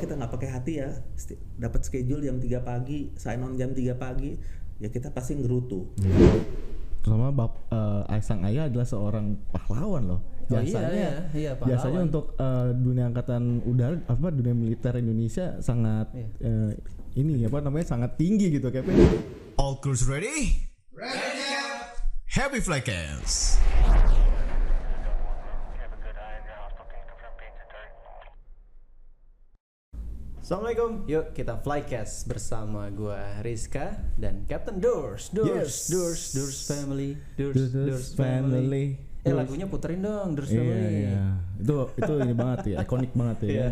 kita nggak pakai hati ya, dapat schedule jam 3 pagi, sign on jam 3 pagi, ya kita pasti ngerutu. Terutama bap, eh, sang ayah adalah seorang pahlawan loh. Oh, iya, Biasanya, iya, iya, pahlawan. biasanya untuk eh, dunia angkatan udara, apa dunia militer Indonesia sangat Iya. eh, ini apa namanya sangat tinggi gitu kayak All crews ready? Ready, Happy flight. Assalamualaikum. Yuk kita flycast bersama gua Rizka dan Captain Doors. Doors, Yes. Doors, Doors Family, Doors, Doors Doors, Family. Family. Eh lagunya puterin dong Doors Iya, Family. iya. Itu itu ini banget ya, ikonik banget ya. Iya.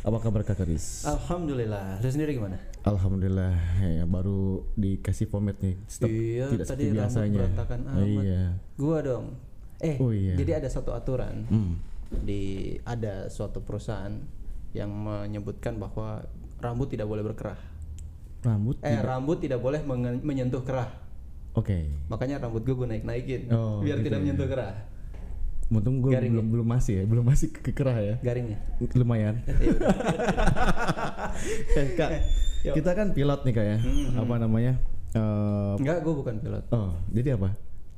Apa kabar Kakak Riz? Alhamdulillah. Lu sendiri gimana? Alhamdulillah ya baru dikasih format nih. Step, Iya, tidak tadi biasanya. berantakan amat. Iya. Gua dong. Eh, Oh, iya. jadi ada satu aturan Hmm. di ada suatu perusahaan yang menyebutkan bahwa rambut tidak boleh berkerah. Rambut Eh, tidak- rambut tidak boleh menyentuh kerah. Oke. Makanya rambut gue gue naik naikin Oh, biar gitu tidak ya. menyentuh kerah. Untung gue belum ya? belum masih ya, belum masih ke kerah ya. Garingnya. Lumayan. eh, Kak, kita kan pilot nih Kak ya. Hmm, Apa namanya? Eh, Enggak, gue bukan pilot. oh, jadi apa?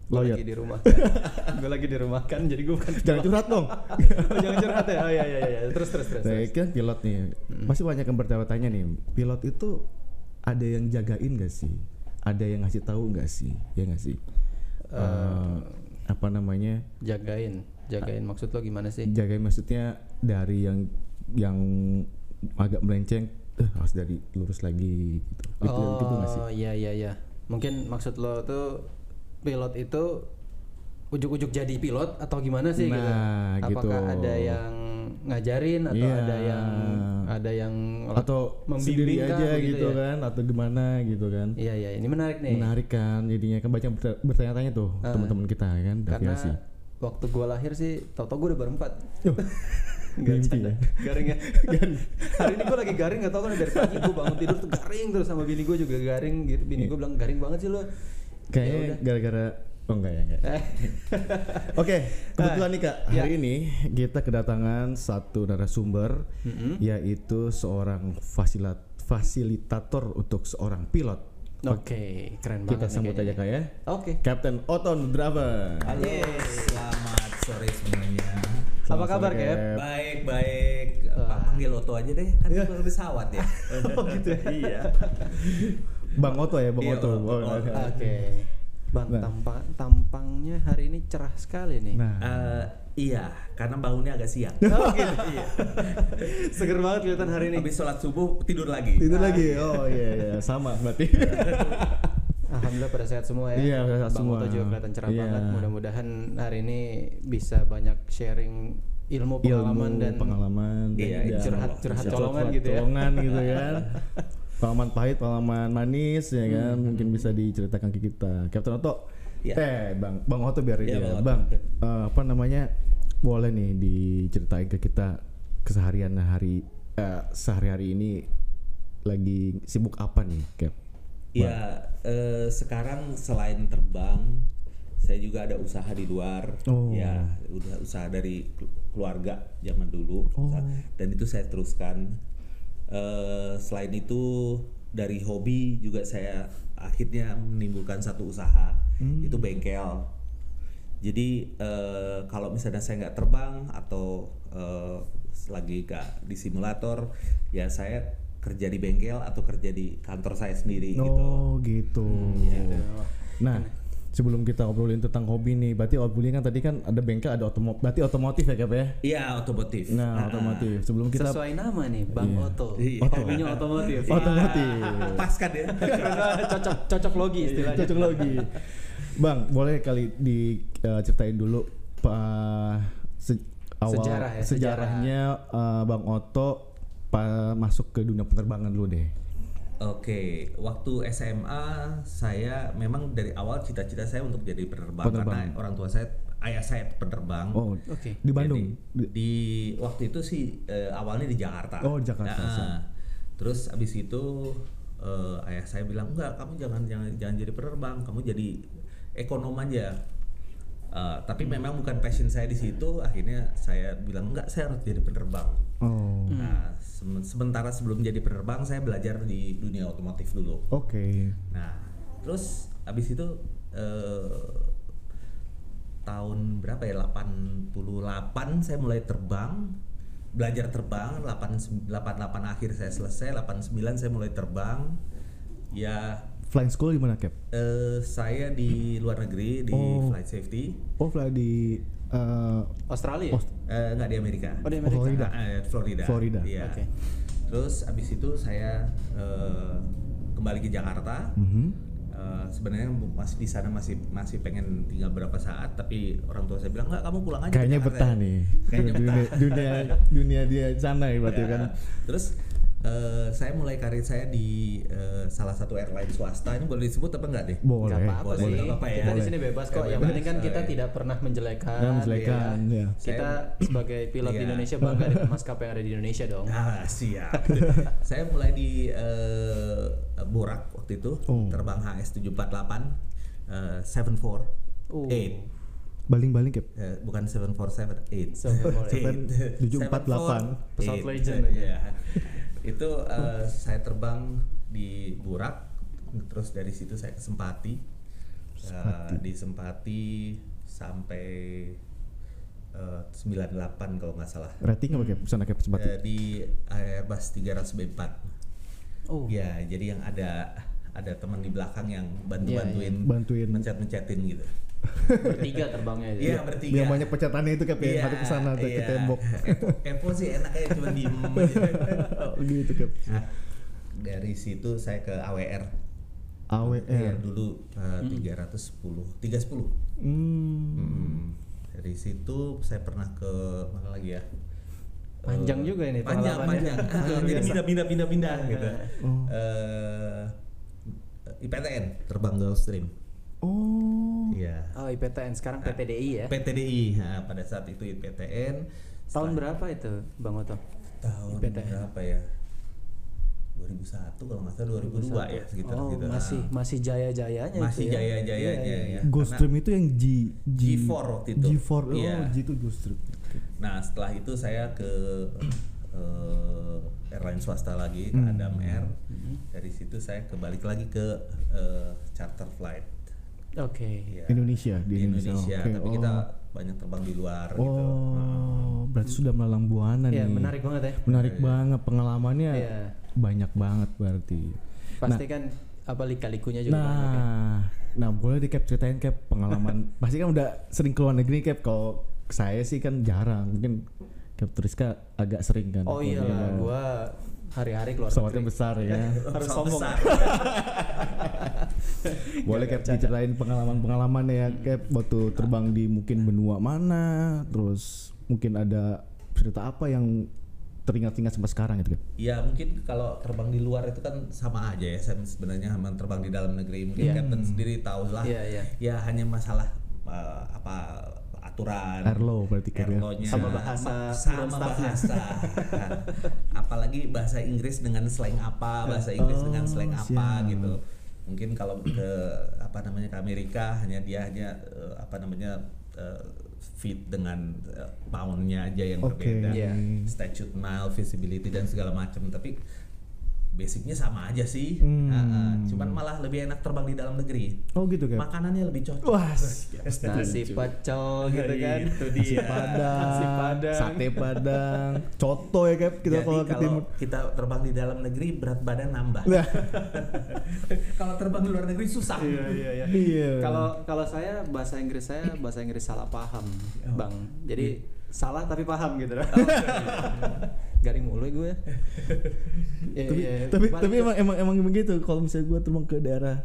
Gue Lawyer. lagi di rumah. gue lagi di rumah kan, jadi gue bukan Jangan pilot. curhat dong. Oh, jangan curhat ya. Oh iya iya iya. Terus terus terus. Saya kan pilot nih. Masih banyak yang bertanya-tanya nih. Pilot itu ada yang jagain gak sih? Ada yang ngasih tahu gak sih? Ya gak sih? Eh, apa namanya? Jagain, jagain maksud lo gimana sih? Jagain maksudnya dari yang yang agak melenceng eh, harus dari lurus lagi gitu. Gitu nggak sih? Oh iya iya iya. Mungkin maksud lo tuh pilot itu ujuk-ujuk jadi pilot atau gimana sih gitu? Nah, Apakah gitu. ada yang ngajarin atau Iya. ada yang ada yang Atau sendiri membimbing aja begitu gitu ya? kan atau gimana gitu kan. Iya iya, ini menarik nih. Menarik kan jadinya kan banyak berta- bertanya-tanya tuh Ah. teman-teman kita kan Karena aviasi. waktu gua lahir sih, tau-tau gua udah berempat. Mimpi canda. ya. Garing ya. Hari ini gua lagi garing gak tau kan dari pagi gua bangun tidur tuh garing terus sama bini gua juga garing gitu. Bini gua bilang garing banget sih lo. Kayaknya gara-gara oh enggak ya enggak. Oke, kebetulan nih Kak, Ya. hari ini kita kedatangan satu narasumber Mm-mm. yaitu seorang fasilat fasilitator untuk seorang pilot. Oke, keren banget. Kita sambut aja. Kak ya. Oke. Captain Oton Driver. Halo, selamat sore semuanya. Apa Selamat kabar, sore, Cap? Baik, baik. Pak panggil Oto aja deh, kan Iya. itu pesawat ya. Oh gitu ya. iya. Bang Oto ya, Bang Iya, Oto. Oh, nah. Oke. Bang, Nah. tampang tampangnya hari ini cerah sekali nih. Nah, Eh, iya, karena bangunnya agak siang. Oh gitu. Iya. Seger banget kelihatan hari ini. Habis sholat subuh tidur lagi. tidur lagi. Oh iya iya, sama berarti. Alhamdulillah pada sehat semua ya. Iya, pada sehat Bang semua. Oto juga kelihatan cerah Iya. banget. Mudah-mudahan hari ini bisa banyak sharing ilmu pengalaman Ilmu, dan pengalaman dan Iya, juga curhat curhat curhat colongan gitu ya. colongan gitu kan. Pengalaman pahit, pengalaman manis ya kan, mungkin bisa diceritakan ke kita. Captain Oto. Iya. Eh, Bang, Bang Oto biar Iya, ini Bang ya. Bang, eh, apa namanya? Boleh nih diceritain ke kita keseharian hari eh, sehari-hari ini lagi sibuk apa nih, Cap? Ya, eh, sekarang selain terbang, saya juga ada usaha di luar. Oh. Ya, udah usaha dari kelu- keluarga zaman dulu. Oh. Dan itu saya teruskan. Eh, selain itu dari hobi juga saya akhirnya menimbulkan satu usaha. Itu bengkel. Jadi eh, kalau misalnya saya nggak terbang atau eh, lagi nggak di simulator, ya saya kerja di bengkel atau kerja di kantor saya sendiri gitu. Oh, gitu. iya. Nah, sebelum kita obrolin tentang hobi nih, berarti obrolin kan tadi kan ada bengkel, ada otomotif, berarti otomotif ya, Cap ya? Iya otomotif. Nah, otomotif. Sebelum kita Sesuai nama nih, Bang Iya. Oto. Iya. Hobinya otomotif. otomotif. Pas kan ya? Cocok cocok logi istilahnya. Cocok lagi. Bang, boleh kali diceritain dulu pa, se- awal Sejarah ya, sejarahnya eh, Bang Oto pa, masuk ke dunia penerbangan dulu deh. Oke, waktu SMA saya memang dari awal cita-cita saya untuk jadi penerbang, Penerbang. karena orang tua saya, ayah saya penerbang. Oh, Oke. di Bandung. Jadi, di waktu itu sih eh, awalnya di Jakarta. Oh, Jakarta, Nah, terus abis itu eh, ayah saya bilang enggak, kamu jangan jangan jangan jadi penerbang, kamu jadi ekonom aja. Eh, tapi memang bukan passion saya di situ. Akhirnya saya bilang enggak, saya harus jadi penerbang. Oh. Nah, sementara sebelum jadi penerbang saya belajar di dunia otomotif dulu. Oke. Nah, terus abis itu eh, tahun berapa ya? 88 saya mulai terbang, belajar terbang. 8 88 akhir saya selesai, 89 saya mulai terbang. Ya, Flying school di mana, Cap? eh, saya di luar negeri di Oh. flight safety. Oh, fly di eh, Australia. Aust- Eh, nggak di Amerika. Oh, di Amerika. Florida. Ah, eh, Florida. Florida. Iya. Oke. Terus abis itu saya eh, kembali ke Jakarta. mhm. Eh, sebenarnya masih di sana masih masih pengen tinggal berapa saat tapi orang tua saya bilang nggak kamu pulang aja Kayaknya betah ya." nih. kayaknya dunia, betah dunia dunia dia sana ya berarti Ya. kan. terus eh, saya mulai karir saya di eh, salah satu airline swasta ini boleh disebut apa enggak deh Boleh. Nggak apa-apa Boleh, sih. nggak apa-apa ya. Kita di sini bebas kok. Ya, Yang bebas. penting kan kita Eh, tidak pernah menjelekan. Nah, menjelekan, ya. ya. Kita sebagai pilot di Iya. Indonesia bangga dengan maskapai yang ada di Indonesia dong. Ah siap. saya mulai di eh, Borak waktu itu Oh. terbang HS 748 eh, 74 Uh. 8 Baling-baling, Cap. Eh, bukan 747 8 748. 748. Pesawat legend aja. Iya. itu eh, saya terbang di Burak terus dari situ saya ke Sempati Eh, di Sempati sampai eh, 98 kalau nggak salah Rating apa, Cap? Sana, Cap, cepat. Eh, di Airbus 300 B4 Oh. ya jadi yang ada ada teman di belakang yang bantu bantuin iya. Bantuin. mencet mencetin gitu Bertiga terbangnya itu. Iya bertiga. Biar banyak pencetannya itu, ya. Iya, Satu ke sana, satu ke iya. tembok. Kepo, sih enaknya cuma diem aja. Oh, gitu, Cap. Nah, dari situ saya ke AWR. AWR. Iya, dulu uh, 310, 310. Hmm. Hmm. Dari situ saya pernah ke mana lagi ya? Panjang Eh, juga ini Panjang, panjang. Ah, Luar jadi pindah, pindah, pindah, pindah gitu. Oh. Eh, IPTN terbang Gulfstream. Oh. Iya. Oh, IPTN sekarang PTDI ya. PTDI. Nah, pada saat itu IPTN. Tahun berapa itu, Bang Oto? tahun IPTN. berapa ya 2001 kalau nggak salah 2002 ya sekitar oh, gitu masih Ah. masih jaya-jayanya masih itu ya. jaya-jayanya Iya, iya. ya Ghost Stream itu yang G, G G4 waktu itu. G4 oh Iya. G itu Ghost Stream. Oke. nah setelah itu saya ke eh, airline swasta lagi ke Hmm. Adam Air dari situ saya kembali lagi ke eh, charter flight Oke. Iya. Indonesia di, di Indonesia, Oke, tapi oh. kita banyak terbang di luar Oh, gitu Heeh. berarti sudah melalang buana Iya, nih. menarik banget ya. Menarik banget pengalamannya. Iya. Banyak banget berarti. Pasti kan apa lika-likunya juga banyak ya. Nah, nah boleh di cap ceritain cap pengalaman. pasti kan udah sering keluar negeri cap. Kalau saya sih kan jarang. Mungkin cap Triska agak sering kan. Oh iya lah, gua hari-hari keluar Pesawatnya negeri. besar ya. Harus sombong. Boleh cap diceritain pengalaman-pengalaman ya cap waktu terbang di mungkin benua mana, terus mungkin ada cerita apa yang teringat-ingat sampai sekarang gitu cap. Ya mungkin kalau terbang di luar itu kan sama aja ya Sam, sebenarnya sama terbang di dalam negeri mungkin Iya. Captain sendiri tahu lah Iya, iya. ya hanya masalah eh, apa aturan Airlow berarti cap ya. Sama bahasa sama bahasa apalagi bahasa Inggris dengan slang apa bahasa Inggris dengan slang Oh, apa siap. gitu mungkin kalau ke apa namanya ke Amerika hanya dia hanya eh, apa namanya eh, fit dengan eh, poundnya aja yang Oke. berbeda Iya. statute mile visibility dan segala macam tapi basicnya sama aja sih Hmm. Ah, ah. cuman malah lebih enak terbang di dalam negeri Oh gitu cap. makanannya lebih cocok Wah, Nasi pecel gitu kan. Itu nasi dia. padang, Nasi padang. sate padang, coto ya cap kita Jadi kalau ke kalau timur. kita terbang di dalam negeri berat badan nambah. Nah, kalau terbang di luar negeri susah. Iya iya iya. iya. Kalau kalau saya bahasa Inggris saya bahasa Inggris salah paham, Bang. Jadi salah tapi paham gitu loh. Garing mulu gue. Iya, tapi tapi Balik tapi ke- emang emang emang begitu kalau misalnya gua terbang ke daerah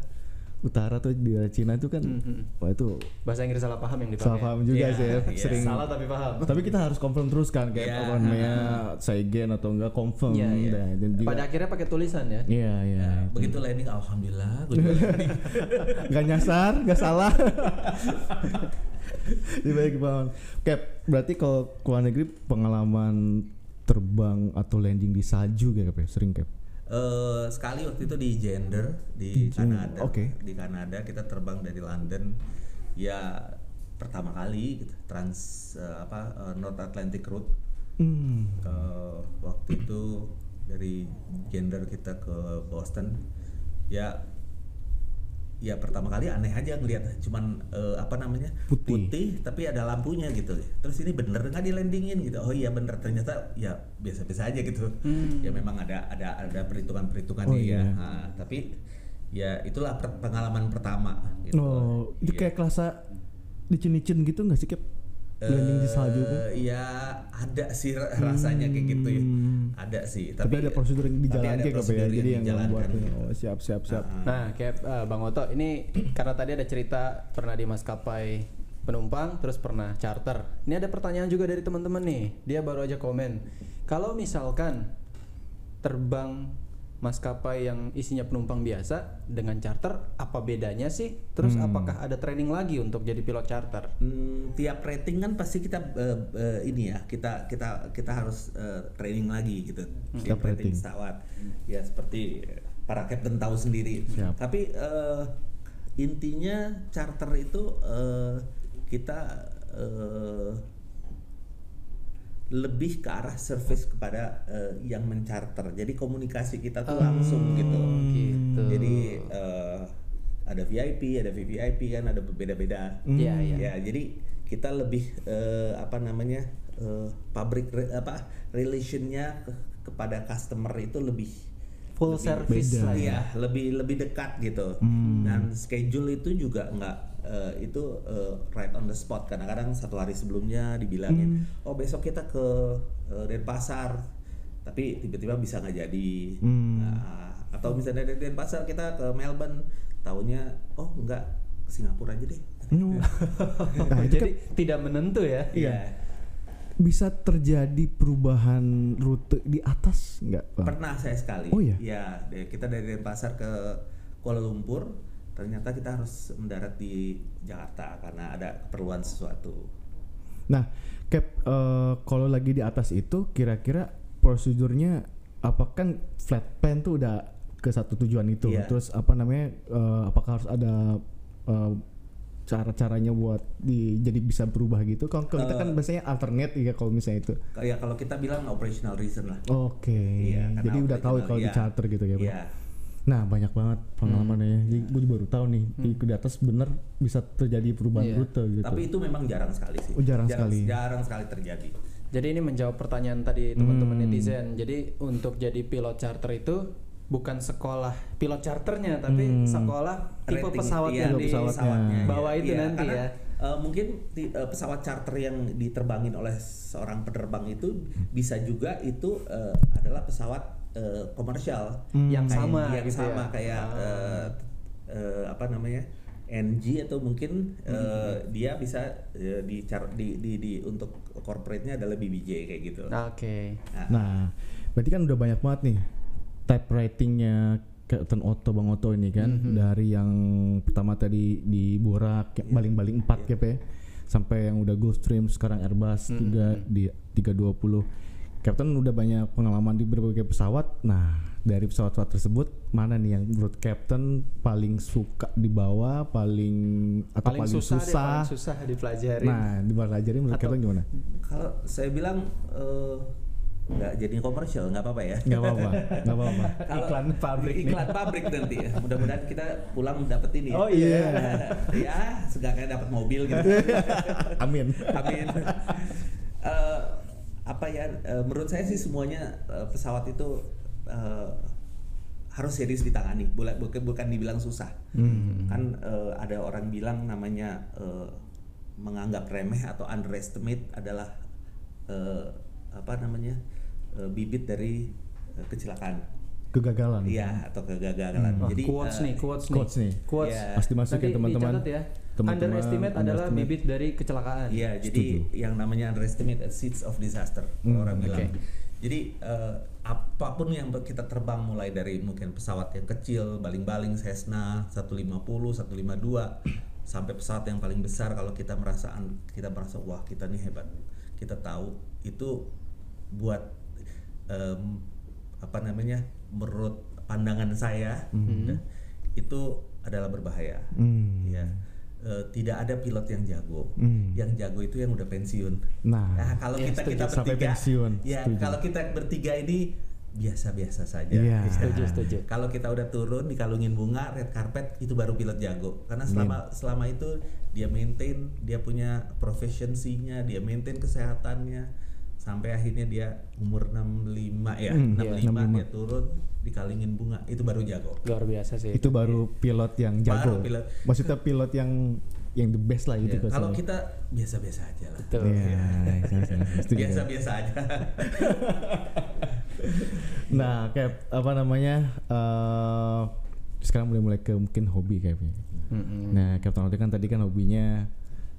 utara atau di daerah Cina itu kan Mhm. wah itu bahasa Inggris salah paham yang dipakai. salah paham juga Iya, sih ya iya. sering Salah tapi paham. tapi kita harus confirm terus kan kayak Iya. apa namanya Saigen atau enggak confirm Iya, iya. Dah, dan juga Pada akhirnya pakai tulisan ya. iya iya Nah, itu. begitu landing alhamdulillah gue juga landing. nggak nyasar nggak salah di baik banget Cap berarti kalau ke luar negeri pengalaman terbang atau landing di salju kayak ya? sering Cap Eh, sekali waktu itu di Gender Di Kanada. oke. Di Kanada kita terbang dari London. Ya pertama kali gitu, trans eh, apa eh, North Atlantic Route Hmm. Eh, waktu itu dari gender kita ke Boston ya ya pertama kali aneh aja ngelihat cuman eh, apa namanya? Putih. tapi ada lampunya gitu. Terus ini bener nggak di landingin gitu? Oh iya bener. Ternyata ya biasa-biasa aja gitu. Ya memang ada ada ada perhitungan-perhitungan Oh, dia iya. Nah, tapi ya itulah per- pengalaman pertama gitu. Oh, itu Iya. kayak kelasa licin-licin gitu nggak sih kayak landing di salju tuh? Eh, ya ada sih ra- rasanya kayak gitu ya. Ada sih, Hmm. Tapi, ada prosedur yang tapi dijalankan kayak ya? prosedur Jadi yang dijalankan membuat gitu. oh, siap siap siap. Nah, kayak eh, Bang Oto ini karena tadi ada cerita pernah di maskapai penumpang terus pernah charter. Ini ada pertanyaan juga dari teman-teman nih. Dia baru aja komen. Kalau misalkan terbang maskapai yang isinya penumpang biasa dengan charter apa bedanya sih? Terus apakah ada training lagi untuk jadi pilot charter? Hmm, tiap rating kan pasti kita eh, eh, ini ya kita kita kita harus eh, training lagi gitu tiap Tiap rating rating. pesawat ya seperti para captain tahu sendiri Siap. tapi eh, intinya charter itu eh, kita eh, lebih ke arah service kepada eh, yang mencarter jadi komunikasi kita tuh langsung gitu gitu. jadi eh, ada VIP ada VVIP kan ada berbeda-beda Iya, iya. ya jadi kita lebih eh, apa namanya eh, public re- apa relationnya ke- kepada customer itu lebih Full lebih- service beda. lah ya. Iya, lebih lebih dekat gitu. Dan schedule itu juga nggak eh, itu eh, right on the spot. Kadang-kadang satu hari sebelumnya dibilangin, oh besok kita ke eh, Denpasar, tapi tiba-tiba bisa nggak jadi. Nah, atau misalnya dari Denpasar kita ke Melbourne, tahunya oh nggak ke Singapura aja deh. Nah, itu Jadi kan tidak menentu ya. Iya. bisa terjadi perubahan rute di atas nggak? Bang? Pernah saya sekali. Oh, iya? Ya, kita dari Denpasar ke Kuala Lumpur, ternyata kita harus mendarat di Jakarta karena ada keperluan sesuatu. Nah, Cap, eh, kalau lagi di atas itu kira-kira prosedurnya apa kan flat pan tuh udah ke satu tujuan itu. Iya. Terus apa namanya? eh, apakah harus ada eh, cara-caranya buat di jadi bisa berubah gitu? Kalau kalau kita kan biasanya alternate ya kalau misalnya itu. Kayak kalau kita bilang operational reason lah. Oke. Iya, karena jadi udah tahu kalau di iya. charter gitu ya. Bang? Nah, banyak banget pengalamannya ya. Jadi gue baru tahu nih di di atas bener bisa terjadi perubahan Iya. rute gitu. Tapi itu memang jarang sekali sih. Oh, jarang sekali. Jarang sekali terjadi. Jadi ini menjawab pertanyaan tadi teman-teman netizen. Jadi untuk jadi pilot charter itu bukan sekolah pilot charternya, tapi sekolah tipe Rating- pesawat iya, yang di pesawatnya. bawah Iya, itu iya, nanti karena, ya. eh, mungkin ti- eh, pesawat charter yang diterbangin oleh seorang penerbang itu bisa juga itu eh, adalah pesawat eh, komersial Yang Kayak- sama yang gitu sama ya. kayak eh, eh, apa namanya NG atau mungkin eh, dia bisa eh, di, di, di, di untuk corporate-nya adalah BBJ kayak gitu. Oke. Nah, berarti kan udah banyak banget nih type ratingnya Captain Otto Bang Otto ini kan dari yang pertama tadi di Borak yang baling-baling 4 KP sampai yang udah Gulfstream sekarang Airbus 3 di 320. Captain udah banyak pengalaman di berbagai pesawat. Nah, dari pesawat-pesawat tersebut mana nih yang menurut Captain paling suka dibawa, paling atau Paling, paling, susah, deh, susah? paling susah dipelajari. Nah, dipelajari menurut Atau- Captain gimana? Kalau saya bilang eh, nggak jadi komersial nggak apa-apa ya. Nggak apa-apa, nggak apa-apa. Iklan pabrik nih. iklan pabrik nanti ya. Mudah-mudahan kita pulang dapet ini. ya. Oh iya. ya, seenggaknya dapat mobil gitu. Amin. Amin. Apa ya? eh, menurut saya sih semuanya eh, pesawat itu eh, harus serius ditangani. Bukan bukan, bukan dibilang susah. Kan eh, ada orang bilang namanya eh, menganggap remeh atau underestimate adalah eh, apa namanya eh, bibit dari eh, kecelakaan. Kegagalan. Iya atau kegagalan. Wah, Jadi quotes eh, nih, quotes, quotes nih. Quotes. Pasti masukin Nanti teman-teman. ya. Teman-teman, underestimate adalah underestimate. bibit dari kecelakaan. Iya, jadi yang namanya underestimate at seeds of disaster kalau orang bilang. oke. Jadi eh, apa pun yang kita terbang mulai dari mungkin pesawat yang kecil, baling-baling Cessna 150, 152 sampai pesawat yang paling besar kalau kita merasa kita merasa wah kita nih hebat. Kita tahu itu buat em, apa namanya? menurut pandangan saya Mhm. itu adalah berbahaya. Hmm. Ya. Eh, tidak ada pilot yang jago. Hmm. Yang jago itu yang udah pensiun. Nah, Nah, kalau Ya, kita kita bertiga, pensiun, ya setuju. kalau kita bertiga ini biasa-biasa saja. Iya. Setuju, setuju. Kalau kita udah turun dikalungin bunga, red carpet itu baru pilot jago. Karena selama selama itu dia maintain, dia punya proficiency-nya, dia maintain kesehatannya sampai akhirnya dia umur 65 ya, Hmm, 65 iya, dia turun dikalungin bunga, itu baru jago. Luar biasa sih. itu baru pilot yang jago. Baru pilot. Maksudnya pilot yang yang the best lah gitu Ya, kalau kita biasa-biasa aja lah. Betul. Iya, iya, iya, iya, setuju. Biasa-biasa aja. Nah, kayak apa namanya? eh sekarang mulai mulai ke mungkin hobi kayaknya. Mm-mm. Nah, Captain Auto kan tadi kan hobinya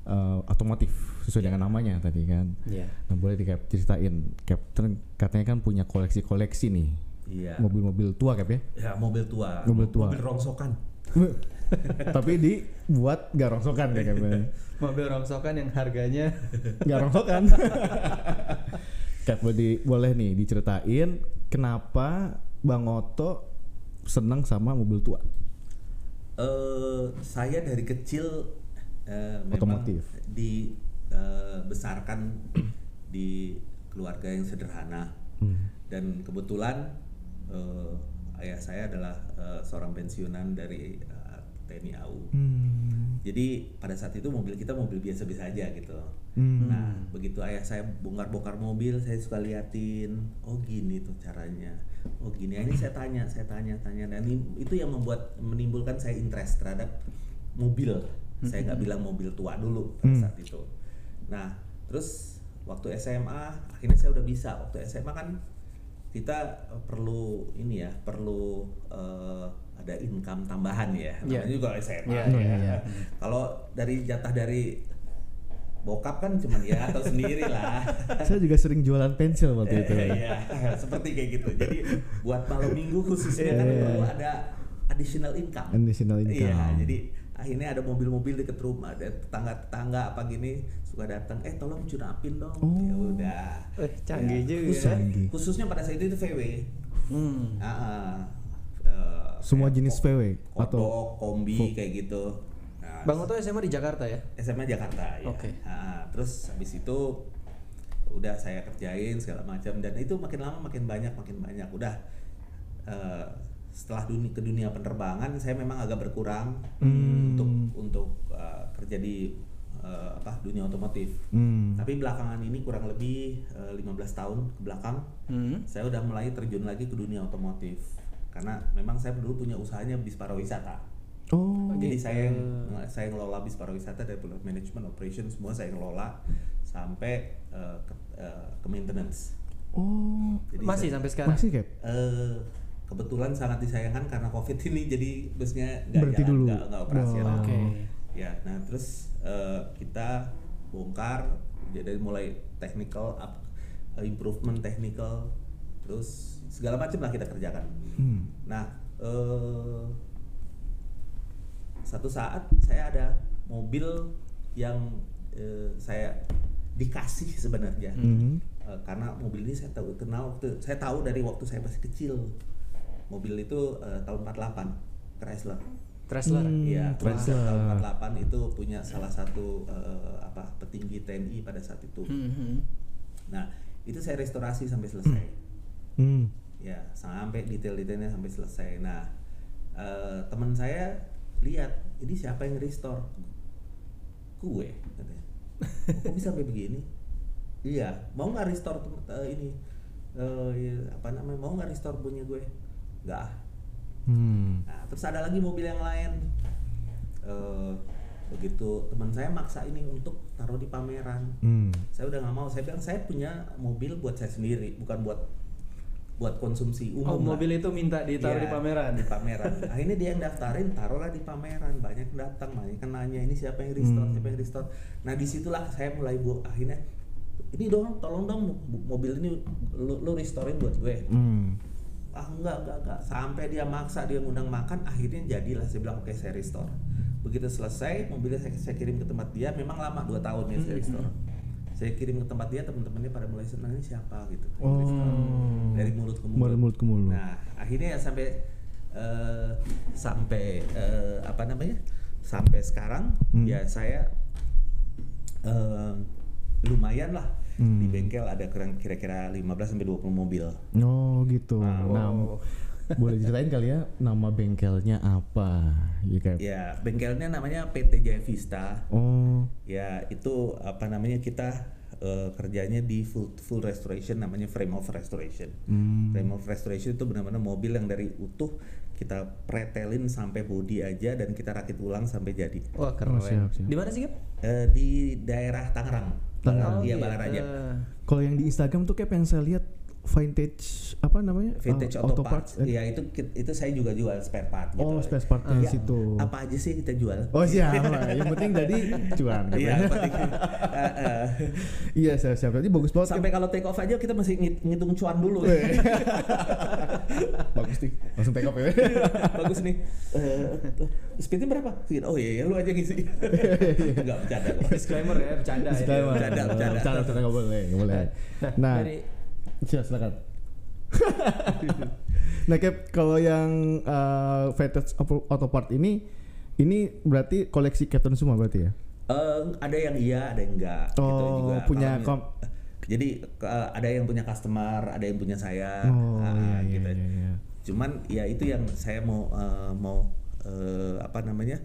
eh, otomotif sesuai dengan namanya tadi kan. Iya. Nah, boleh diceritain Captain katanya kan punya koleksi-koleksi nih. Iya. Mobil-mobil tua Cap ya. Ya, mobil tua. Mobil tua. Mobil rongsokan. Tapi dibuat gak rongsokan ya Cap. ya. Mobil rongsokan yang harganya Gak rongsokan. Cap boleh, boleh nih diceritain kenapa Bang Oto senang sama mobil tua. eh saya dari kecil eh, memang Otomotif. dibesarkan di keluarga yang sederhana Hmm. dan kebetulan eh, ayah saya adalah eh, seorang pensiunan dari eh, TNI AU. Hmm. Jadi pada saat itu mobil kita mobil biasa-biasa aja gitu. Hmm. Nah begitu ayah saya bongkar-bongkar mobil, saya suka liatin, oh gini tuh caranya, oh gini. Ini saya tanya, saya tanya, tanya, dan itu yang membuat menimbulkan saya interest terhadap mobil. Saya nggak bilang mobil tua dulu pada Hmm. saat itu. Nah terus waktu SMA, akhirnya saya udah bisa. Waktu SMA kan kita eh, perlu ini ya, perlu eh, ada income tambahan ya. Iya. Namanya juga SMA. Iya, ya. iya, iya. Kalau dari jatah dari bokap kan cuman ya atau sendiri lah. Saya juga sering jualan pensil waktu itu. Iya, seperti kayak gitu. Jadi buat malam minggu khususnya kan Iya. perlu ada additional income. Additional income. Iya, jadi akhirnya ada mobil-mobil deket rumah, ada tetangga-tetangga apa gini suka datang, eh tolong curapin dong. Ya udah. eh, canggih Ya, juga. Khusus- Canggih. Khususnya pada saat itu VW. Hmm. Ah, ah. Eh, Semua kayak jenis VW kodok, atau kombi kayak gitu. Nah, Bang Oto SMA di Jakarta ya? SMA Jakarta ya. Oke. Nah, terus habis itu udah saya kerjain segala macam dan itu makin lama makin banyak makin banyak. Udah eh, setelah dunia ke dunia penerbangan saya memang agak berkurang Hmm. untuk untuk eh, kerja di eh, apa dunia otomotif. Hmm. Tapi belakangan ini kurang lebih eh, 15 tahun ke belakang Hmm. saya udah mulai terjun lagi ke dunia otomotif karena memang saya dulu punya usahanya bis pariwisata. Oh. Jadi saya yang saya ngelola bis pariwisata dari mulai manajemen operation semua saya ngelola sampai eh, ke, eh, ke maintenance. Oh. Jadi Masih saya- sampai sekarang? Masih Cap? eh, kebetulan sangat disayangkan karena covid ini jadi busnya nggak jalan, nggak operasional. Oh. Oke. Ya, nah terus eh, kita bongkar jadi mulai technical up, eh, improvement technical terus segala macam lah kita kerjakan. Hmm. Nah, eh, satu saat saya ada mobil yang eh, saya dikasih sebenarnya Hmm. Karena mobil ini saya tahu kenal waktu saya tahu dari waktu saya masih kecil mobil itu eh, tahun 48 Chrysler Chrysler. Hmm. Iya, Chrysler Chrysler. tahun 48 itu punya salah satu eh, apa petinggi TNI pada saat itu. Hmm, hmm. Nah, itu saya restorasi sampai selesai. Hmm. Ya, sampai detail-detailnya sampai selesai. Nah, eh, teman saya lihat, ini siapa yang restore? Gue, katanya. "Oh, Kok bisa sampai begini? Iya, mau nggak restore eh, ini? Eh, ya, apa namanya? Mau nggak restore punya gue? Nggak. ah. Hmm. Nah, terus ada lagi mobil yang lain. Eh, begitu teman saya maksa ini untuk taruh di pameran. Hmm. Saya udah nggak mau. Saya bilang saya punya mobil buat saya sendiri, bukan buat buat konsumsi umum. Oh, lah. mobil itu minta ditaruh Iya, di pameran. Di pameran. Akhirnya dia yang daftarin, taruhlah di pameran. Banyak yang datang, banyak yang nanya ini siapa yang restore, Hmm. siapa yang restore. Nah di situlah saya mulai bu, akhirnya ini dong, tolong dong mobil ini lu, lu restorein buat gue. Hmm. Ah enggak, enggak, enggak. Sampai dia maksa, dia ngundang makan, akhirnya jadilah saya bilang oke saya restore. Begitu selesai, mobilnya saya, saya kirim ke tempat dia, memang lama 2 tahun ya saya restore. Saya kirim ke tempat dia, teman-temannya pada mulai senang ini siapa gitu. Oh. restore. Dari mulut ke mulut. Mulut ke mulut. Nah, akhirnya ya sampai eh, sampai eh, apa namanya? sampai sekarang Hmm. ya saya eh, lumayan lah Hmm. di bengkel ada kurang- kira-kira 15 sampai 20 mobil. Oh gitu. Nah, Wow. boleh diceritain kali ya nama bengkelnya apa? Ya, kayak- Ya, bengkelnya namanya PT Jaya Vista. Oh, Ya, itu apa namanya kita eh, kerjanya di full full restoration namanya frame of restoration. hmm. Frame of restoration itu benar-benar mobil yang dari utuh kita pretelin sampai body aja dan kita rakit ulang sampai jadi. Wah keren. Oh, siap, siap. Di mana sih? Eh, di daerah Tangerang. Tangerang. Bala- Iya, gitu. Balaraja. Kalau yang di Instagram tuh kayak yang saya lihat vintage apa namanya? Vintage Uh, auto, parts. parts. Eh, Iya, itu itu saya juga jual spare part gitu. Oh, spare partnya di Ya, situ. Apa aja sih kita jual? Oh siap, yang penting jadi cuan. gitu Iya, ya. penting. Iya siap siap. Jadi bagus banget. Sampai kalau take off aja kita masih ngit- ngitung cuan dulu. bagus nih. Langsung take off ya. Bagus nih. Eh, speednya berapa? Oh iya, ya, lu aja ngisi. Enggak bercanda. Disclaimer ya, bercanda ya. Disclaimer. Bercanda, bercanda. Bercanda, bercanda, nggak boleh, nggak boleh. Nah, Nah, dari silakan. silakan. nah, Cap, kalau yang uh, vintage auto auto part ini, ini berarti koleksi Captain semua berarti ya? Eh, ada yang iya, ada yang enggak. gitu Oh, juga. punya kom- Jadi eh, ada yang punya customer, ada yang punya saya. Oh, Ah, iya, iya, gitu. iya, iya. Cuman ya itu yang saya mau eh, mau eh, apa namanya?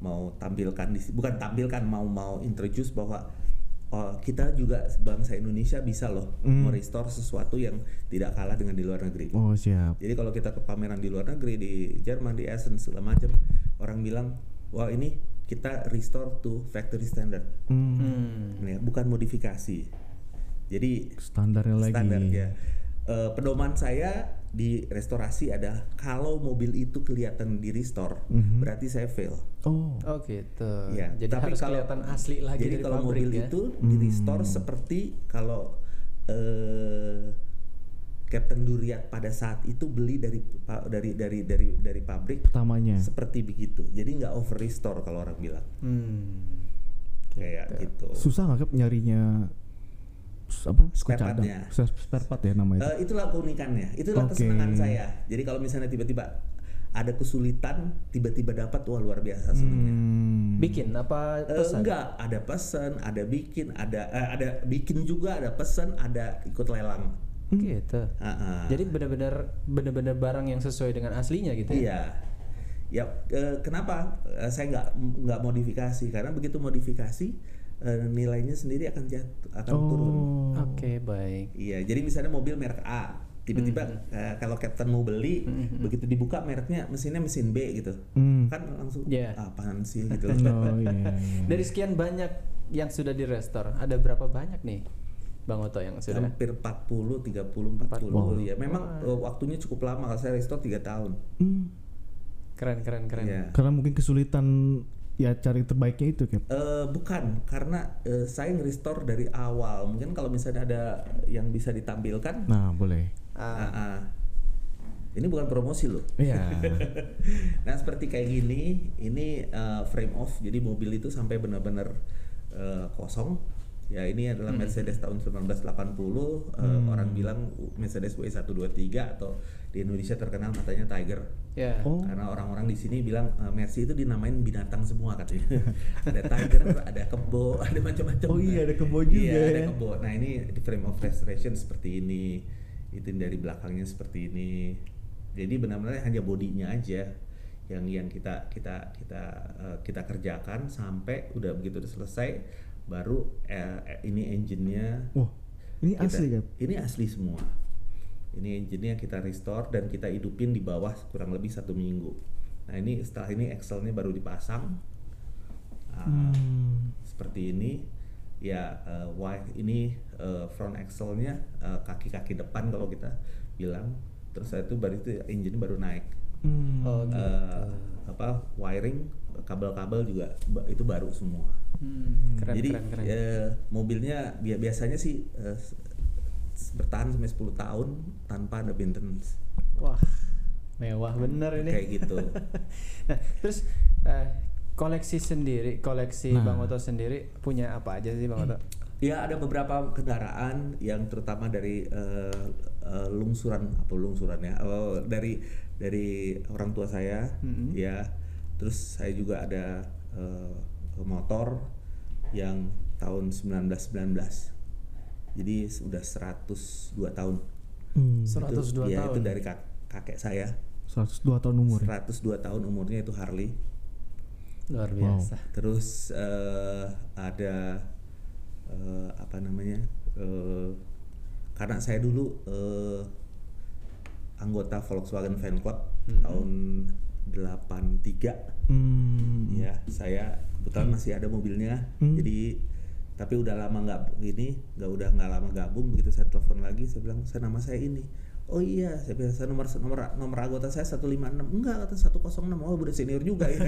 mau tampilkan di bukan tampilkan mau mau introduce bahwa oh, kita juga bangsa Indonesia bisa loh Hmm. merestore sesuatu yang tidak kalah dengan di luar negeri. Oh siap. Jadi kalau kita ke pameran di luar negeri di Jerman di Essen segala macam orang bilang wah ini kita restore to factory standard, ya, bukan modifikasi. Jadi standarnya lagi. standarnya Eh, pedoman saya di restorasi adalah kalau mobil itu kelihatan di restore Mhm. berarti saya fail. Oh. oh gitu. Iya, Jadi tapi harus kalau- kelihatan asli lagi Jadi dari kalau pabrik mobil ya. itu di Hmm. restore seperti kalau eh, Captain Duriat pada saat itu beli dari dari dari dari dari pabrik Pertamanya. seperti begitu. Jadi nggak over restore kalau orang bilang Hmm. kayak gitu. Susah nggak nyarinya apa? Spare partnya. Spare part ya namanya. Eh, itulah keunikannya, itulah Oke. kesenangan saya. Jadi kalau misalnya tiba-tiba ada kesulitan, tiba-tiba dapat wah luar biasa senangnya. Hmm. Bikin apa Eh, pesan? enggak, ada pesan, ada bikin, ada eh, ada bikin juga, ada pesan, ada ikut lelang. Gitu. Ah, ah. Jadi benar-benar benar-benar barang yang sesuai dengan aslinya gitu ya. Iya. Ya eh, kenapa saya nggak nggak modifikasi? Karena begitu modifikasi eh, nilainya sendiri akan jatuh, akan turun. Oh. Oke, baik. Iya. Jadi misalnya mobil merek A, tiba-tiba Hmm. eh, kalau Captain mau beli, begitu dibuka mereknya mesinnya mesin B gitu, Hmm. kan langsung Iya. "Ah, apaan sih gitu. Oh iya. iya. Dari sekian banyak yang sudah direstore, ada berapa banyak nih Bang Oto yang sudah? Hampir 40, 30, 40 Wow. ya. Memang eh, waktunya cukup lama kalau saya restore 3 tahun. Hmm. Keren keren keren. Iya. Karena mungkin kesulitan ya cari terbaiknya itu Cap. Eh, bukan karena eh, saya nge-restore dari awal. Mungkin kalau misalnya ada yang bisa ditampilkan, Nah, boleh. Ah, ah. ini bukan promosi loh. Iya. nah seperti kayak gini, ini eh, frame off, jadi mobil itu sampai benar-benar eh, kosong. Ya ini adalah Mercedes tahun 1980. eh, Orang bilang Mercedes W123 atau di Indonesia terkenal matanya Tiger. ya. Oh. Karena orang-orang di sini bilang eh, Mercy itu dinamain binatang semua katanya. ada tiger, ada kebo, ada macam-macam. Oh iya, ada kebo juga Iya, ada ya. kebo. Nah ini di frame of restoration seperti ini, itu dari belakangnya seperti ini. Jadi benar-benar hanya bodinya aja yang yang kita kita kita eh, kita kerjakan sampai udah begitu udah selesai baru eh, eh, ini engine-nya Wah, ini kita- asli Cap. Ini asli semua. Ini engine-nya kita restore dan kita hidupin di bawah kurang lebih satu minggu. Nah ini setelah ini axle-nya baru dipasang. Ah, Hmm. Seperti ini. Ya, eh, why ini eh, front axle-nya eh, kaki-kaki depan kalau kita bilang. Terus itu baru itu engine baru naik. Hmm. Oh, gitu. Eh, apa wiring, kabel-kabel juga itu baru semua. Hmm, keren Jadi keren keren. eh, mobilnya bi- biasanya sih eh, bertahan sampai 10 tahun tanpa ada maintenance Wah, mewah bener ini. kayak gitu. nah, terus eh, koleksi sendiri, koleksi Nah. Bang Oto sendiri punya apa aja sih Bang Oto? ya ada beberapa kendaraan yang terutama dari eh, eh, lungsuran apa lungsuran ya oh, dari dari orang tua saya Mhm. ya terus saya juga ada eh, motor yang tahun 1919 jadi sudah 102 tahun Hmm, 102 itu, ya, tahun. itu dari kak- kakek saya 102 tahun umur. ya? 102 tahun umurnya itu Harley Luar Wow. biasa. terus eh, ada eh, apa namanya eh, karena saya dulu eh, anggota Volkswagen Fan Club tahun 83 Hmm. ya saya kebetulan masih ada mobilnya. Jadi tapi udah lama nggak ini nggak udah nggak lama gabung begitu saya telepon lagi saya bilang saya nama saya ini. Oh iya saya bilang saya nomor nomor nomor anggota saya 156 enggak kata 106 oh udah senior juga ya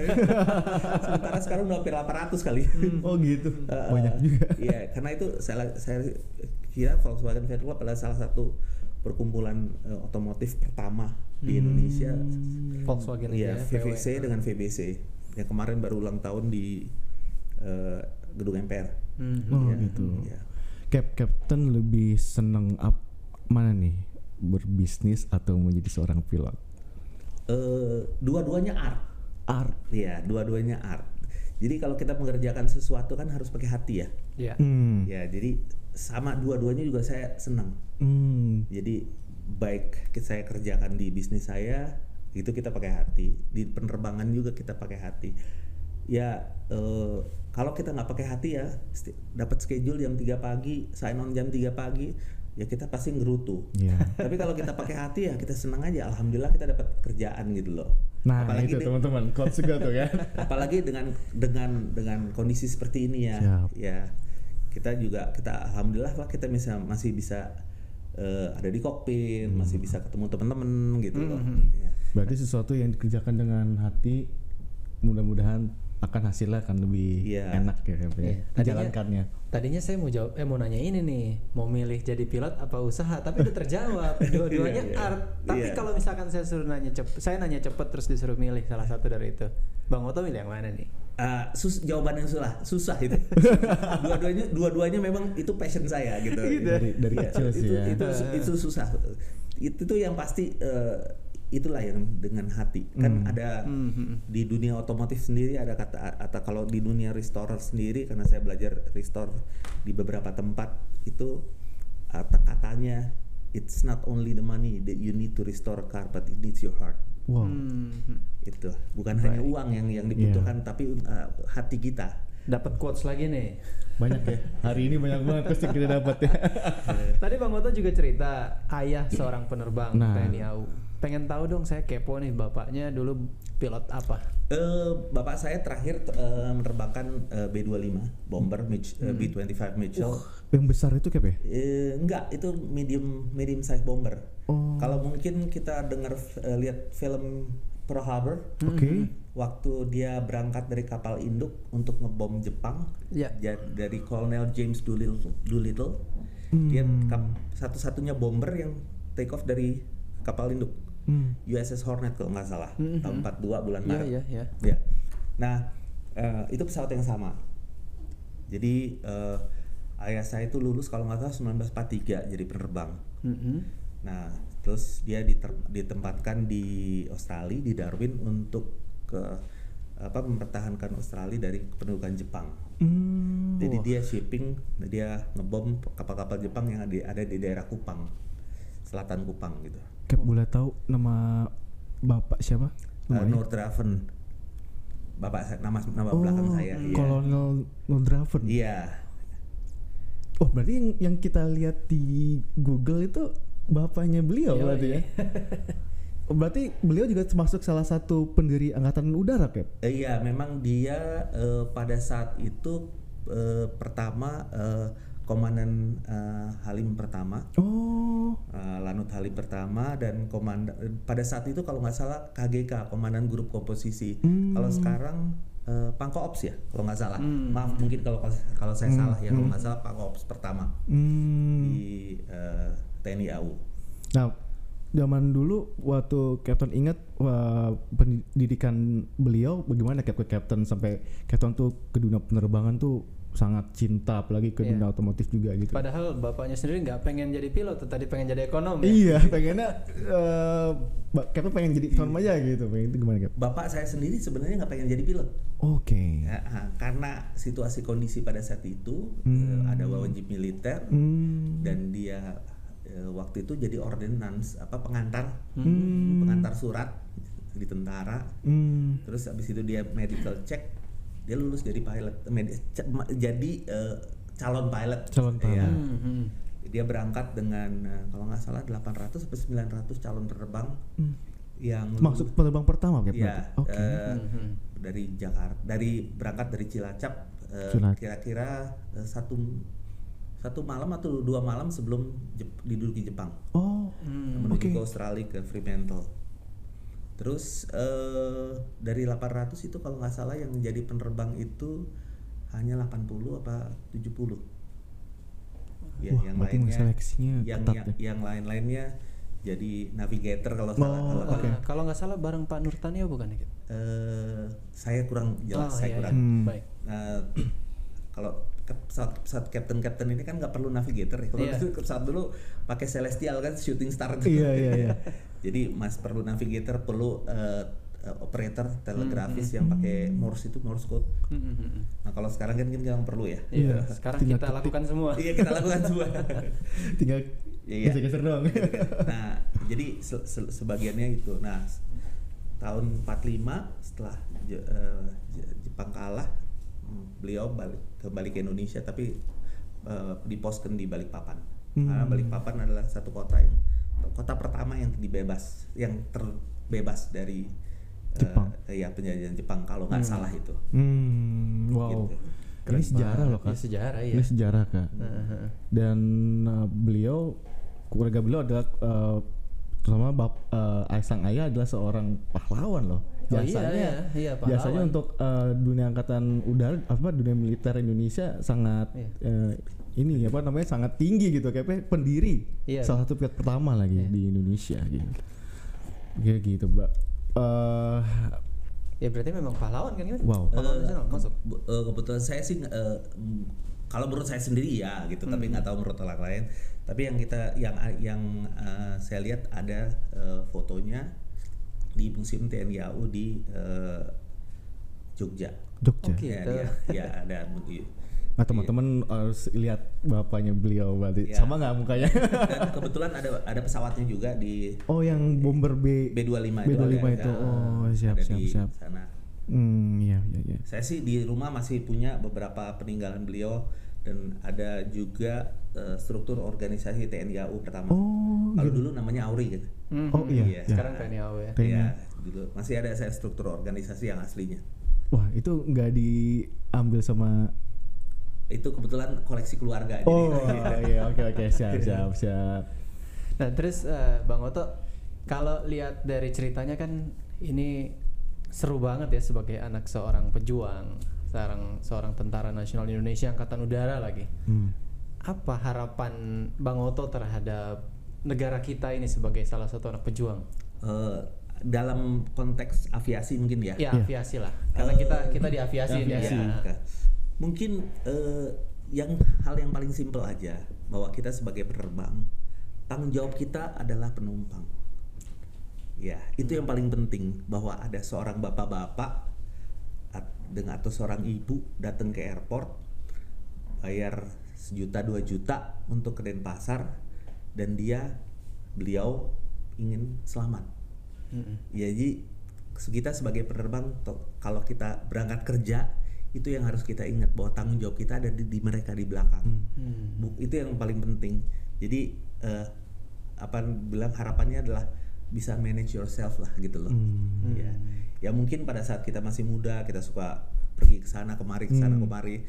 sementara sekarang udah hampir 800 kali. Oh gitu. Uh, Banyak juga. Iya, karena itu saya saya kira Volkswagen Fan Club adalah salah satu perkumpulan eh, otomotif pertama di Indonesia. Volkswagen Iya, ya, VVC VW. dengan VBC. Yang kemarin baru ulang tahun di eh, gedung MPR. Mhm. Oh Iya, gitu. iya. Cap Captain lebih seneng up mana nih? Berbisnis atau menjadi seorang pilot? Eh, dua-duanya art. Art. Iya, dua-duanya art. Jadi kalau kita mengerjakan sesuatu kan harus pakai hati ya. Iya. Hmm. Ya, jadi sama dua-duanya juga saya senang. Hmm. Jadi baik saya kerjakan di bisnis saya itu kita pakai hati, di penerbangan juga kita pakai hati. Ya eh, kalau kita nggak pakai hati ya dapat schedule jam 3 pagi, sign on jam 3 pagi, ya kita pasti ngerutu. Iya. Tapi kalau kita pakai hati ya kita senang aja, alhamdulillah kita dapat kerjaan gitu loh. Nah apalagi itu teman-teman, juga tuh kan. apalagi dengan dengan dengan kondisi seperti ini ya Siap. ya kita juga kita alhamdulillah lah kita bisa masih bisa eh, ada di kokpit Hmm. masih bisa ketemu teman-teman gitu loh Ya. Berarti sesuatu yang dikerjakan dengan hati, mudah-mudahan akan hasilnya akan lebih Iya. enak ya ya. Iya. Tadinya- Menjalankannya. Tadinya saya mau jawab, eh mau nanya ini nih, mau milih jadi pilot apa usaha, tapi udah terjawab. Dua-duanya Iya, iya. art. Tapi Iya. kalau misalkan saya suruh nanya cepet, saya nanya cepet terus disuruh milih salah satu dari itu. Bang Oto milih yang mana nih? Ah, sus jawaban yang susah susah itu dua-duanya dua-duanya memang itu passion saya gitu Dari dari Iya, kecil sih itu, ya. itu itu susah itu tuh yang pasti eh, itulah yang dengan hati kan ada di dunia otomotif sendiri ada kata atau kalau di dunia restorer sendiri karena saya belajar restore di beberapa tempat itu kata katanya it's not only the money that you need to restore a car but it needs your heart Wow. Hmm, itu bukan hanya uang yang yang dibutuhkan tapi uh, hati kita dapat quotes lagi nih. Banyak ya. Hari ini banyak banget pasti kita dapat ya. Tadi Bang Oto juga cerita ayah seorang penerbang Nah. TNI AU. Pengen tahu dong saya kepo nih bapaknya dulu pilot apa? Eh, bapak saya terakhir eh, menerbangkan eh, B25 bomber Mitch, eh, B25 Mitchell. Yang besar itu Cap ya? Eh, enggak, itu medium medium size bomber. Oh. Kalau mungkin kita dengar eh, lihat film Pearl Harbor, Oke. waktu dia berangkat dari kapal induk untuk ngebom Jepang, Ya. dari Kolonel James Doolittle, Doolittle dia kap- satu-satunya bomber yang take off dari kapal induk. Hmm. USS Hornet kalau nggak salah tahun 42 bulan Iya Maret. iya iya. Ya. Nah, eh, itu pesawat yang sama. Jadi eh, ayah saya itu lulus kalau nggak salah 1943 jadi penerbang. Mhm. Nah, terus dia ditempatkan di Australia di Darwin untuk ke apa mempertahankan Australia dari pendudukan Jepang. Hmm. Jadi dia shipping, dia ngebom kapal-kapal Jepang yang ada, ada di daerah Kupang, selatan Kupang gitu. Cap boleh tahu nama bapak siapa? Uh, Namanya? Nordraven. Bapak nama nama belakang saya. iya. Kolonel Nordraven. Iya. Oh berarti yang, yang kita lihat di Google itu bapaknya beliau Yoi. berarti ya? Oh, berarti beliau juga termasuk salah satu pendiri angkatan udara Cap? Eh, Iya, memang dia eh, pada saat itu eh, pertama eh, komandan eh, Halim pertama, Oh. eh, Lanut Halim pertama dan komandan pada saat itu kalau nggak salah KGK, komandan grup komposisi. Kalau sekarang eh, Pangko Ops ya, kalau nggak salah. Maaf mungkin kalau kalau saya salah ya, kalau nggak salah Pangko Ops pertama Hmm. di eh, TNI AU. Nah, zaman dulu waktu Captain ingat wah, pendidikan beliau bagaimana Cap ke Captain sampai Captain tuh ke dunia penerbangan tuh sangat cinta apalagi ke dunia otomotif juga gitu. Padahal bapaknya sendiri nggak pengen jadi pilot, tadi pengen jadi ekonom ya. Iya, pengennya eh Mbak Kevin pengen jadi ekonom aja gitu. Pengen itu gimana, Kev? Bapak saya sendiri sebenarnya nggak pengen jadi pilot. Oke. Ya, ah, karena situasi kondisi pada saat itu Hmm. eh, ada wajib militer Hmm. dan dia eh, waktu itu jadi ordinance apa pengantar Hmm. pengantar surat di tentara Hmm. terus habis itu dia medical check dia lulus jadi pilot jadi eh, calon pilot Calon pilot. Ya. Hmm, hmm. dia berangkat dengan eh, kalau nggak salah 800 sampai 900 calon terbang yang Hmm. Maksud penerbang pertama, ya Oke. eh, Mhm. dari Jakarta dari berangkat dari Cilacap eh, kira-kira eh, satu satu malam atau dua malam sebelum Jep- diduduki Jepang Oh. Hmm. menuju Oke. ke Australia ke Fremantle. Terus eh, dari 800 itu kalau nggak salah yang menjadi penerbang itu hanya 80 apa 70. Ya, Wah, yang lainnya seleksinya yang ketat yang, ya. yang lain-lainnya jadi navigator kalau Oh, salah kalau oke. Ah, kalau nggak salah bareng Pak Nurtanio bukan ya? Eh, saya kurang jelas Oh, saya iya, kurang iya. Hmm. Baik. Nah, kalau pesawat, pesawat captain captain ini kan nggak perlu navigator ya. Kalau Iya. dulu pesawat dulu pakai celestial kan shooting star. Iya, iya, iya. Jadi mas perlu navigator, perlu eh, eh, operator telegrafis Hmm, yang pakai Morse itu Morse code. Hmm, hmm, hmm. Nah kalau sekarang kan kita nggak perlu ya. Iya, Iya, sekarang tinggal kita ketik. lakukan semua. Iya kita lakukan semua. Tinggal Iya, iya. geser-geser doang. nah jadi se- se- sebagiannya itu. Nah tahun 45 setelah Je- Je- Jepang kalah, hmm, beliau balik kembali ke Indonesia tapi eh, diposkan di Balikpapan. Karena Hmm. Balikpapan adalah satu kota yang kota pertama yang dibebas, yang terbebas dari eh, Jepang. ya penjajahan Jepang kalau nggak salah itu. Hmm, wow. Gitu. Ini sejarah loh, Kak. sejarah ya. Ini sejarah, Kak. Heeh. Dan uh, beliau keluarga beliau adalah uh, terutama bap, uh, ayah sang ayah adalah seorang pahlawan loh. Oh, iya, iya, iya, pahlawan. untuk uh, dunia angkatan udara apa dunia militer Indonesia sangat Iya. uh, ini apa namanya sangat tinggi gitu kayak pendiri Iya. salah satu pilot pertama lagi di Indonesia gitu. Kayak gitu, Mbak. Uh, Ya berarti memang pahlawan kan gimana? Wow. Pahlawan nasional masuk. bu- eh, kebetulan saya sih mm, kalau menurut saya sendiri ya gitu tapi nggak tahu menurut orang lain tapi yang kita yang yang eh, saya lihat ada eh, fotonya di museum TNI AU di eh, Jogja Jogja. Oke. ya, Gitu. dia, ya ada Nah, teman-teman harus lihat bapaknya beliau berarti. Iya. Sama nggak mukanya? dan kebetulan ada ada pesawatnya juga di oh, yang bomber B B25 B25 ada, itu. ya, Oh, siap, ada siap, di siap. sana Hmm, iya, iya, iya. Saya sih di rumah masih punya beberapa peninggalan beliau dan ada juga eh, struktur organisasi TNI AU pertama. Oh, Kalau dulu namanya AURI kan. Mhm. Oh, iya, iya. Sekarang TNI AU ya. TNI. Iya, dulu masih ada saya struktur organisasi yang aslinya. Wah, itu nggak diambil sama Itu kebetulan koleksi keluarga. Oh, Jadi, iya, oke, oke, siap, siap, siap. Nah terus eh, Bang Oto, kalau lihat dari ceritanya kan ini seru banget ya sebagai anak seorang pejuang, seorang seorang tentara nasional Indonesia angkatan udara lagi. Hmm. Apa harapan Bang Oto terhadap negara kita ini sebagai salah satu anak pejuang? eh, dalam konteks aviasi mungkin ya. Ya Iya. aviasi lah, karena Eh, kita kita di aviasi, ini aviasi. ya. Ya, Mungkin eh, yang hal yang paling simpel aja bahwa kita sebagai penerbang tanggung jawab kita adalah penumpang. Ya, itu yang paling penting bahwa ada seorang bapak-bapak dengan atau seorang ibu datang ke airport bayar sejuta dua juta untuk ke Denpasar dan dia beliau ingin selamat. Mm-mm. Ya, jadi kita sebagai penerbang kalau kita berangkat kerja itu yang harus kita ingat bahwa tanggung jawab kita ada di, di mereka di belakang. Hmm. Bu- itu yang paling penting. Jadi eh, apa bilang harapannya adalah bisa manage yourself lah gitu loh. Hmm. Ya, ya mungkin pada saat kita masih muda kita suka pergi ke sana kemari ke sana Hmm. kemari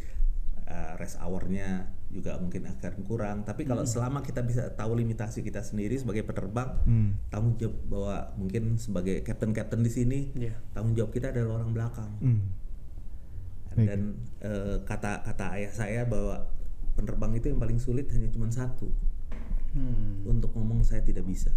eh, rest hournya juga mungkin akan kurang. Tapi kalau selama kita bisa tahu limitasi kita sendiri sebagai penerbang, Hmm. tanggung jawab bahwa mungkin sebagai captain-captain di sini Iya. tanggung jawab kita adalah orang belakang Hmm. Dan eh, kata kata ayah saya bahwa penerbang itu yang paling sulit hanya cuma satu Hmm. untuk ngomong saya tidak bisa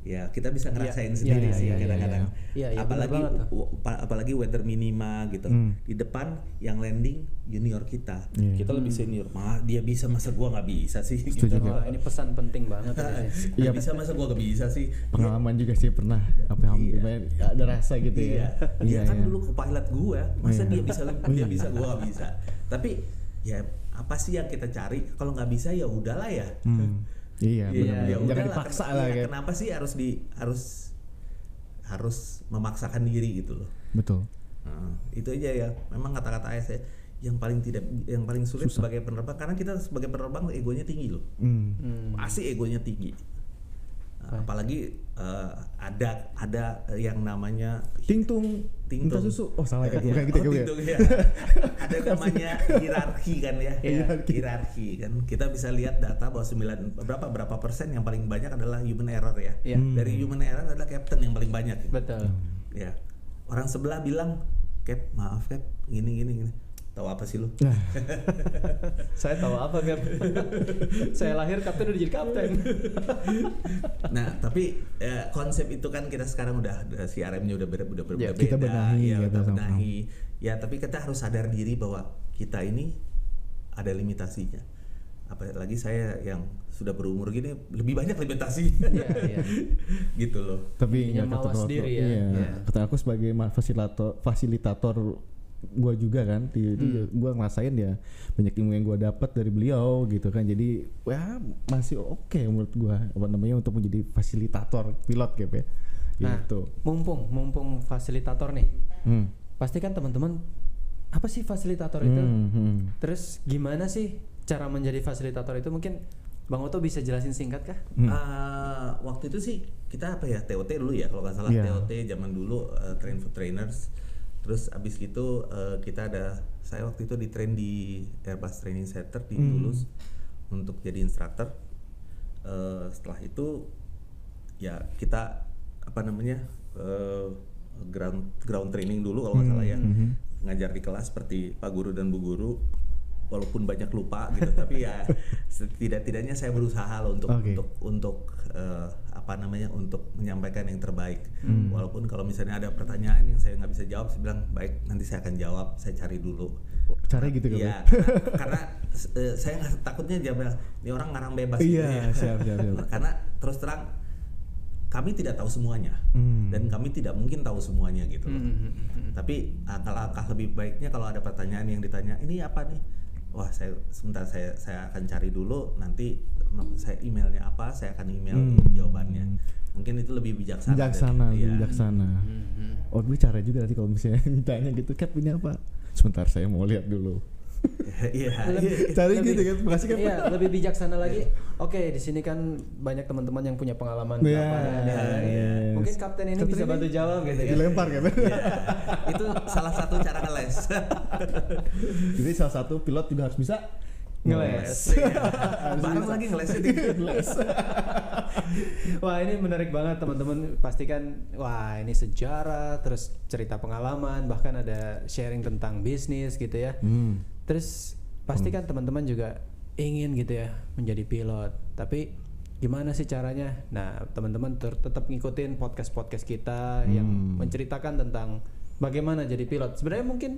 ya kita bisa ngerasain Iya, sendiri iya, sih iya, iya, kadang-kadang. iya. Iya, iya, apalagi benar banget tuh. w- pa- apalagi weather minima gitu. Hmm. Di depan yang landing junior kita. Iya. Kita lebih senior. Mah dia bisa masa gua nggak bisa sih. Setuju, gitu. Wah, ini pesan penting banget ya. Dia Iya. bisa masa gua nggak bisa sih. Pengalaman juga sih pernah apa hampir ada rasa gitu Iya. ya. Dia kan iya. dulu co-pilot gua, masa Iya. dia bisa dia bisa gua nggak bisa. Tapi ya apa sih yang kita cari? Kalau nggak bisa ya udahlah ya. Hmm. Iya, Iya, ya Jangan dipaksa lah iya, kayak. Kenapa sih harus di harus harus memaksakan diri gitu loh. Betul. Nah, itu aja ya. Memang kata-kata ayah saya yang paling tidak yang paling sulit sebagai penerbang karena kita sebagai penerbang egonya tinggi loh. Hmm. Hmm. Pasti egonya tinggi. Nah, apalagi eh, ada ada yang namanya Tingtung, Tingtung. minta susu. Oh salah kan, Iya. bukan gitu Oh, ya. tingtung, ya. ada namanya hierarki kan ya. Hierarki. Hierarki kan. Kita bisa lihat data bahwa 9 berapa berapa persen yang paling banyak adalah human error ya. Iya. Hmm. Dari human error adalah captain yang paling banyak. Betul. Ya. Orang sebelah bilang, "Cap, maaf Cap, gini gini gini." Tahu apa sih lu? Nah, Saya tahu apa kan? Saya lahir kapten udah jadi kapten. Nah, tapi eh, konsep itu kan kita sekarang udah, udah CRM-nya udah ber, udah Ya, berbeda. kita benahi ya, kita sama- benahi. Ya, tapi kita harus sadar diri bahwa kita ini ada limitasinya. Apalagi saya yang sudah berumur gini lebih banyak limitasi. Iya, iya. gitu loh. tapi nggak kata mawas Roto. diri ya. Iya. Kata aku sebagai fasilitator fasilitator gua juga kan di, Hmm. gua ngerasain ya banyak ilmu yang gua dapat dari beliau gitu kan jadi ya masih oke menurut gua apa namanya untuk menjadi fasilitator pilot gitu ya Nah, gitu mumpung mumpung fasilitator nih. Hmm. Pasti kan teman-teman apa sih fasilitator itu? Hmm, hmm. Terus gimana sih cara menjadi fasilitator itu mungkin Bang Oto bisa jelasin singkat kah? Hmm. Ah, waktu itu sih kita apa ya TOT dulu ya kalau nggak salah Iya. TOT zaman dulu eh, train for trainers. Terus abis gitu eh, kita ada saya waktu itu di train di Airbus Training Center di Hmm. Untuk jadi instructor. Eh, setelah itu ya kita apa namanya eh, ground ground training dulu kalau nggak salah ya Mhm. ngajar di kelas seperti Pak Guru dan Bu Guru walaupun banyak lupa gitu tapi ya setidak-tidaknya saya berusaha loh untuk Oke. untuk untuk eh, apa namanya untuk menyampaikan yang terbaik Hmm. walaupun kalau misalnya ada pertanyaan yang saya nggak bisa jawab saya bilang baik nanti saya akan jawab saya cari dulu Caranya gitu kan? Iya, karena, karena eh, saya nggak takutnya dia bilang ini orang ngarang bebas gitu Iya, ya. siap, siap, siap. karena terus terang kami tidak tahu semuanya Hmm. dan kami tidak mungkin tahu semuanya gitu loh. Hmm, hmm, hmm, hmm. Tapi alangkah lebih baiknya kalau ada pertanyaan yang ditanya ini apa nih? Wah saya sebentar saya saya akan cari dulu nanti saya emailnya apa saya akan email Hmm. jawabannya. Mungkin itu lebih bijaksana. dari- bijaksana lebih iya. bijaksana Hmm, hmm. oh gue cara juga nanti kalau misalnya ditanya gitu cap ini apa sebentar saya mau lihat dulu Iya. Cari lebih- gitu kan, makasih kan. Iya, lebih bijaksana lagi. Oke, di sini kan banyak teman-teman yang punya pengalaman Iya, berapa dan- iya, iya. Mungkin kapten ini Kapten bisa ini bantu jawab gitu kan. dilempar kan Iya. itu salah satu cara ngeles. jadi salah satu pilot juga harus bisa Ngeles. Iya. Bareng lagi ngeles itu. Wah ini menarik banget teman-teman pastikan wah ini sejarah terus cerita pengalaman bahkan ada sharing tentang bisnis gitu ya Hmm. Terus pastikan teman-teman juga ingin gitu ya menjadi pilot tapi gimana sih caranya nah teman-teman tetap ngikutin podcast podcast kita yang Hmm. menceritakan tentang bagaimana jadi pilot sebenarnya mungkin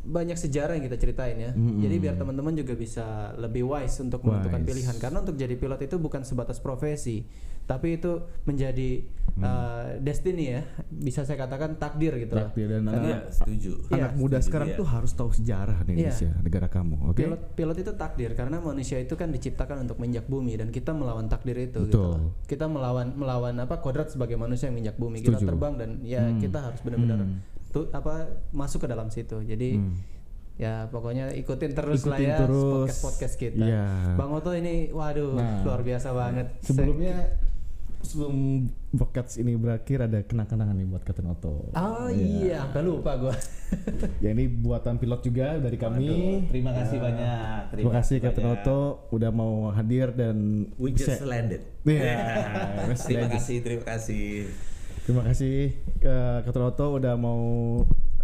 banyak sejarah yang kita ceritain ya Mm-mm. jadi biar teman-teman juga bisa lebih wise untuk menentukan Wise. pilihan karena untuk jadi pilot itu bukan sebatas profesi tapi itu menjadi Hmm. uh, destiny ya bisa saya katakan takdir gitu lah. Takdir dan Karena Iya, setuju. Iya, anak muda setuju, sekarang iya. tuh harus tahu sejarah di Indonesia negara kamu oke pilot pilot itu takdir karena manusia itu kan diciptakan untuk menginjak bumi dan kita melawan takdir itu gitu Betul. loh. kita melawan melawan apa kodrat sebagai manusia yang menginjak bumi kita Setuju. terbang dan ya Hmm. kita harus benar-benar Hmm. tuh apa masuk ke dalam situ jadi Hmm. ya pokoknya ikutin terus lah Ikutin ya terus. podcast podcast kita Iya. bang Oto ini waduh Nah, luar biasa banget sebelumnya sebelum podcast ini berakhir ada kenang-kenangan nih buat Kapten Oto oh iya sampai lupa gua ya ini buatan pilot juga dari kami Terima kasih banyak. terima kasih Kapten banyak. Oto udah mau hadir dan We just landed. Iya, Mas terima kasih, terima kasih. Terima kasih ke Kapten Oto udah mau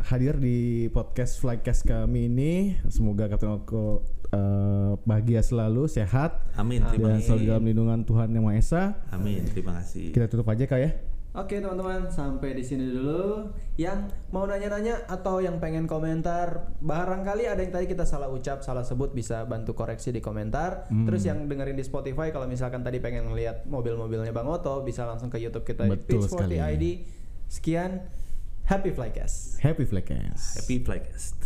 hadir di podcast Flycast kami ini. Semoga Kapten Oto eh, bahagia selalu, sehat, Amin. Terima dan selalu kasih. dalam lindungan Tuhan Yang Maha Esa. Amin. Terima kasih. Kita tutup aja kak ya. Oke teman-teman sampai di sini dulu. Yang mau nanya-nanya atau yang pengen komentar, barangkali ada yang tadi kita salah ucap, salah sebut bisa bantu koreksi di komentar. Hmm. Terus yang dengerin di Spotify kalau misalkan tadi pengen ngeliat mobil-mobilnya Bang Oto bisa langsung ke YouTube kita di Betul Pitch 40 sekali. ID. Sekian, happy flycast. Happy Flycast. Happy Flycast.